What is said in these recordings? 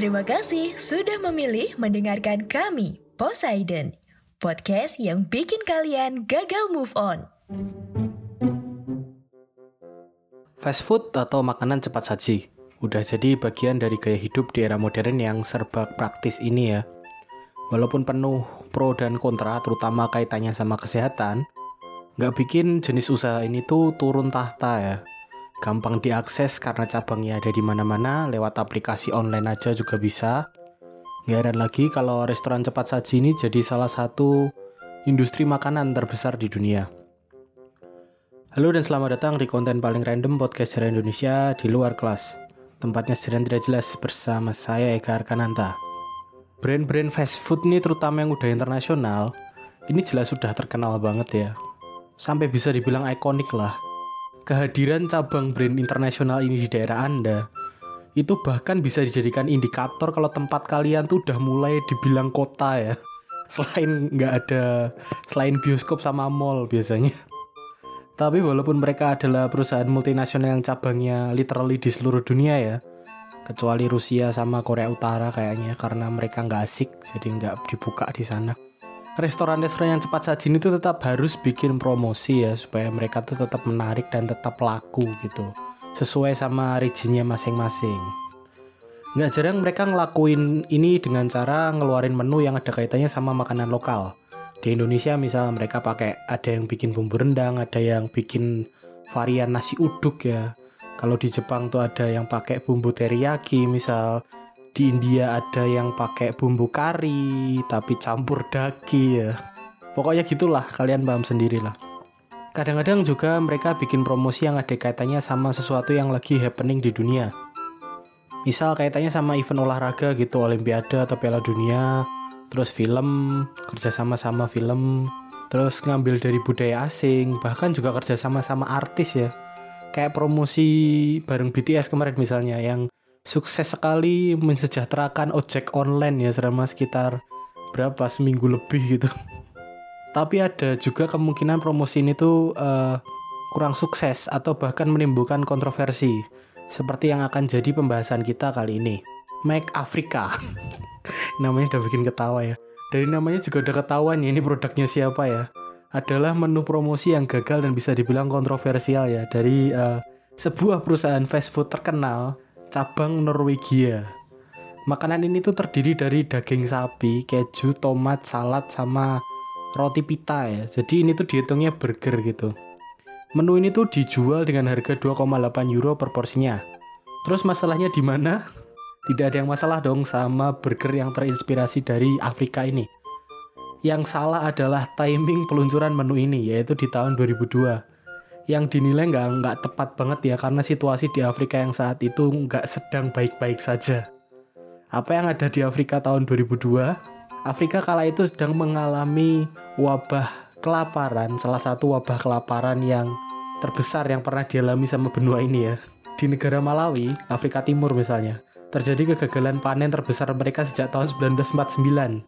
Terima kasih sudah memilih mendengarkan kami, Poseidon, podcast yang bikin kalian gagal move on. Fast food atau makanan cepat saji udah jadi bagian dari gaya hidup di era modern yang serba praktis ini ya. Walaupun penuh pro dan kontra, terutama kaitannya sama kesehatan, nggak bikin jenis usaha ini tuh turun tahta ya. Gampang diakses karena cabangnya ada di mana-mana, lewat aplikasi online aja juga bisa. Nggak heran lagi kalau restoran cepat saji ini jadi salah satu industri makanan terbesar di dunia. Halo dan selamat datang di konten paling random podcast sejarah Indonesia di luar kelas. Tempatnya sedang tidak jelas bersama saya Eka Arkananta. Brand-brand fast food ini terutama yang udah internasional, ini jelas sudah terkenal banget ya. Sampai bisa dibilang ikonik lah. Kehadiran cabang brand internasional ini di daerah Anda, itu bahkan bisa dijadikan indikator kalau tempat kalian tuh udah mulai dibilang kota ya. Selain nggak ada, selain bioskop sama mall biasanya. Tapi walaupun mereka adalah perusahaan multinasional yang cabangnya literally di seluruh dunia ya, kecuali Rusia sama Korea Utara kayaknya karena mereka nggak asik jadi nggak dibuka di sana. Restoran-restoran yang cepat saji itu tetap harus bikin promosi ya supaya mereka tuh tetap menarik dan tetap laku gitu, sesuai sama regionnya masing-masing. Nggak jarang mereka ngelakuin ini dengan cara ngeluarin menu yang ada kaitannya sama makanan lokal. Di Indonesia misal mereka pakai ada yang bikin bumbu rendang ada yang bikin varian nasi uduk ya. Kalau di Jepang tuh ada yang pakai bumbu teriyaki misal di India ada yang pakai bumbu kari tapi campur daging ya. Pokoknya gitulah kalian paham sendiri lah kadang-kadang juga mereka bikin promosi yang ada kaitannya sama sesuatu yang lagi happening di dunia. Misal kaitannya sama event olahraga gitu olimpiade atau piala dunia terus film kerjasama sama film terus ngambil dari budaya asing bahkan juga kerjasama sama artis ya. Kayak promosi bareng BTS kemarin misalnya yang sukses sekali mensejahterakan ojek online ya selama sekitar berapa? Seminggu lebih gitu. Tapi ada juga kemungkinan promosi ini tuh uh, kurang sukses atau bahkan menimbulkan kontroversi seperti yang akan jadi pembahasan kita kali ini. Make Africa. Namanya udah bikin ketawa ya. Dari namanya juga udah ketahuan ya ini produknya siapa ya. Adalah menu promosi yang gagal dan bisa dibilang kontroversial ya dari uh, sebuah perusahaan fast food terkenal cabang Norwegia. Makanan ini tuh terdiri dari daging sapi, keju, tomat, salad, sama roti pita ya. Jadi ini tuh dihitungnya burger gitu. Menu ini tuh dijual dengan harga 2,8 euro per porsinya. Terus masalahnya di mana? Tidak ada yang masalah dong sama burger yang terinspirasi dari Afrika ini. Yang salah adalah timing peluncuran menu ini, yaitu di tahun 2002. Yang dinilai nggak nggak tepat banget ya, karena situasi di Afrika yang saat itu nggak sedang baik-baik saja. Apa yang ada di Afrika tahun 2002? Afrika kala itu sedang mengalami wabah kelaparan, salah satu wabah kelaparan yang terbesar yang pernah dialami sama benua ini ya. Di negara Malawi, Afrika Timur misalnya, terjadi kegagalan panen terbesar mereka sejak tahun 1949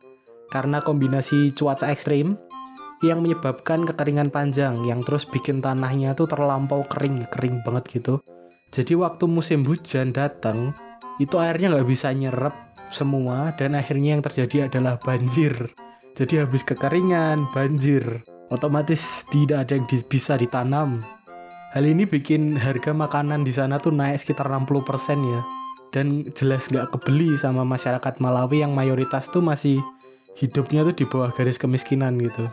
karena kombinasi cuaca ekstrim yang menyebabkan kekeringan panjang yang terus bikin tanahnya tuh terlampau kering, kering banget gitu. Jadi waktu musim hujan datang, itu airnya nggak bisa nyerap semua dan akhirnya yang terjadi adalah banjir. Jadi habis kekeringan, banjir, otomatis tidak ada yang bisa ditanam. Hal ini bikin harga makanan di sana tuh naik sekitar 60% ya dan jelas nggak kebeli sama masyarakat Malawi yang mayoritas tuh masih hidupnya tuh di bawah garis kemiskinan gitu.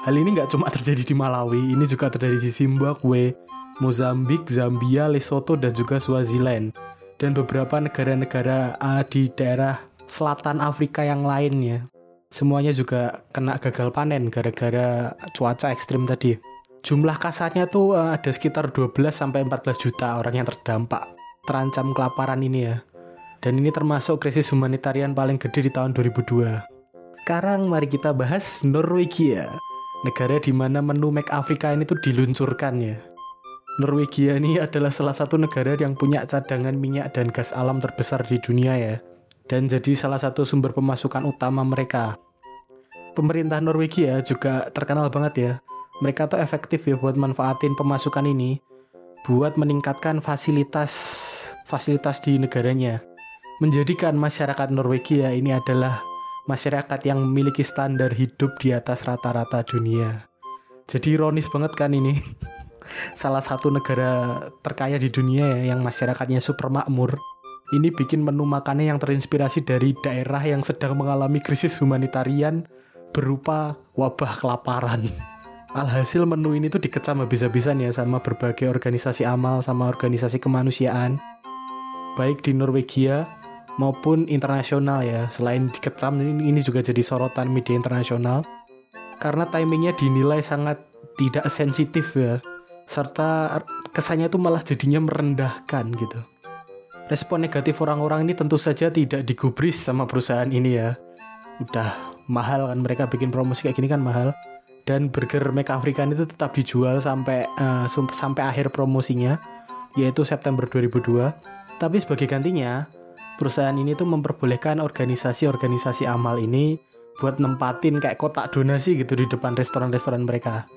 Hal ini nggak cuma terjadi di Malawi, ini juga terjadi di Zimbabwe, Mozambik, Zambia, Lesotho, dan juga Swaziland. Dan beberapa negara-negara uh, di daerah selatan Afrika yang lainnya. Semuanya juga kena gagal panen gara-gara cuaca ekstrim tadi. Jumlah kasarnya tuh uh, ada sekitar 12-14 juta orang yang terdampak terancam kelaparan ini ya. Dan ini termasuk krisis humanitarian paling gede di tahun 2002. Sekarang mari kita bahas Norwegia, negara di mana menu Make Africa ini tuh diluncurkan ya. Norwegia ini adalah salah satu negara yang punya cadangan minyak dan gas alam terbesar di dunia ya. Dan jadi salah satu sumber pemasukan utama mereka. Pemerintah Norwegia juga terkenal banget ya. Mereka tuh efektif ya buat manfaatin pemasukan ini buat meningkatkan fasilitas fasilitas di negaranya. menjadikan masyarakat Norwegia ini adalah masyarakat yang memiliki standar hidup di atas rata-rata dunia. Jadi ironis banget kan ini. Salah satu negara terkaya di dunia ya yang masyarakatnya super makmur. Ini bikin menu makannya yang terinspirasi dari daerah yang sedang mengalami krisis humanitarian berupa wabah kelaparan. Alhasil menu ini tuh dikecam habis-habisan ya sama berbagai organisasi amal sama organisasi kemanusiaan. Baik di Norwegia maupun internasional ya. Selain dikecam ini, juga jadi sorotan media internasional karena timingnya dinilai sangat tidak sensitif ya serta kesannya itu malah jadinya merendahkan gitu. Respon negatif orang-orang ini tentu saja tidak digubris sama perusahaan ini ya. Udah mahal kan mereka bikin promosi kayak gini kan mahal dan burger Make African itu tetap dijual sampai uh, sampai akhir promosinya yaitu September 2002. Tapi sebagai gantinya, perusahaan ini tuh memperbolehkan organisasi-organisasi amal ini buat nempatin kayak kotak donasi gitu di depan restoran-restoran mereka.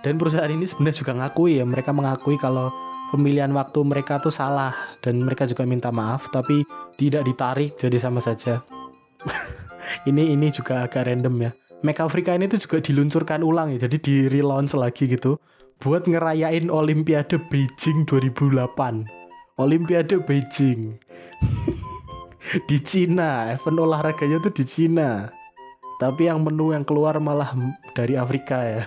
Dan perusahaan ini sebenarnya juga ngakui ya, mereka mengakui kalau pemilihan waktu mereka tuh salah dan mereka juga minta maaf tapi tidak ditarik jadi sama saja. ini ini juga agak random ya. Make Africa ini tuh juga diluncurkan ulang ya, jadi di relaunch lagi gitu buat ngerayain Olimpiade Beijing 2008. Olimpiade Beijing. di Cina, event olahraganya tuh di Cina. Tapi yang menu yang keluar malah dari Afrika ya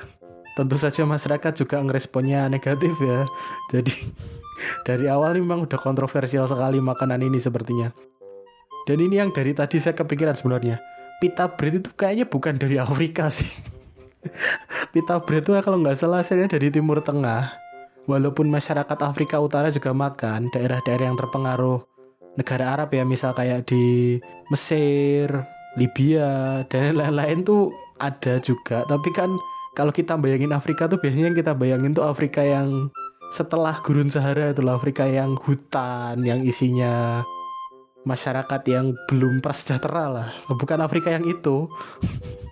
tentu saja masyarakat juga ngeresponnya negatif ya. Jadi dari awal memang udah kontroversial sekali makanan ini sepertinya. Dan ini yang dari tadi saya kepikiran sebenarnya. Pita bread itu kayaknya bukan dari Afrika sih. Pita bread itu kalau nggak salah asalnya dari Timur Tengah. Walaupun masyarakat Afrika Utara juga makan, daerah-daerah yang terpengaruh negara Arab ya, misal kayak di Mesir, Libya, dan lain-lain tuh ada juga. Tapi kan kalau kita bayangin Afrika tuh biasanya yang kita bayangin tuh Afrika yang setelah gurun Sahara itulah Afrika yang hutan yang isinya masyarakat yang belum prasejahtera lah. Bukan Afrika yang itu.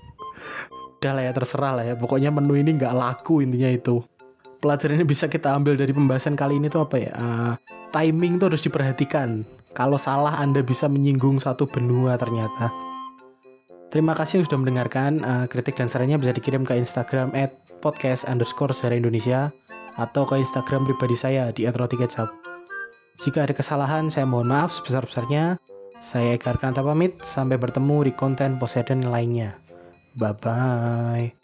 Udah lah ya terserah lah ya. Pokoknya menu ini nggak laku intinya itu. Pelajaran ini bisa kita ambil dari pembahasan kali ini tuh apa ya? Uh, timing tuh harus diperhatikan kalau salah anda bisa menyinggung satu benua ternyata Terima kasih sudah mendengarkan. Uh, kritik dan sarannya bisa dikirim ke Instagram at podcast underscore Indonesia atau ke Instagram pribadi saya di @rotikecap. Jika ada kesalahan, saya mohon maaf sebesar-besarnya. Saya Eka Arkanta pamit, sampai bertemu di konten Poseidon lainnya. Bye-bye.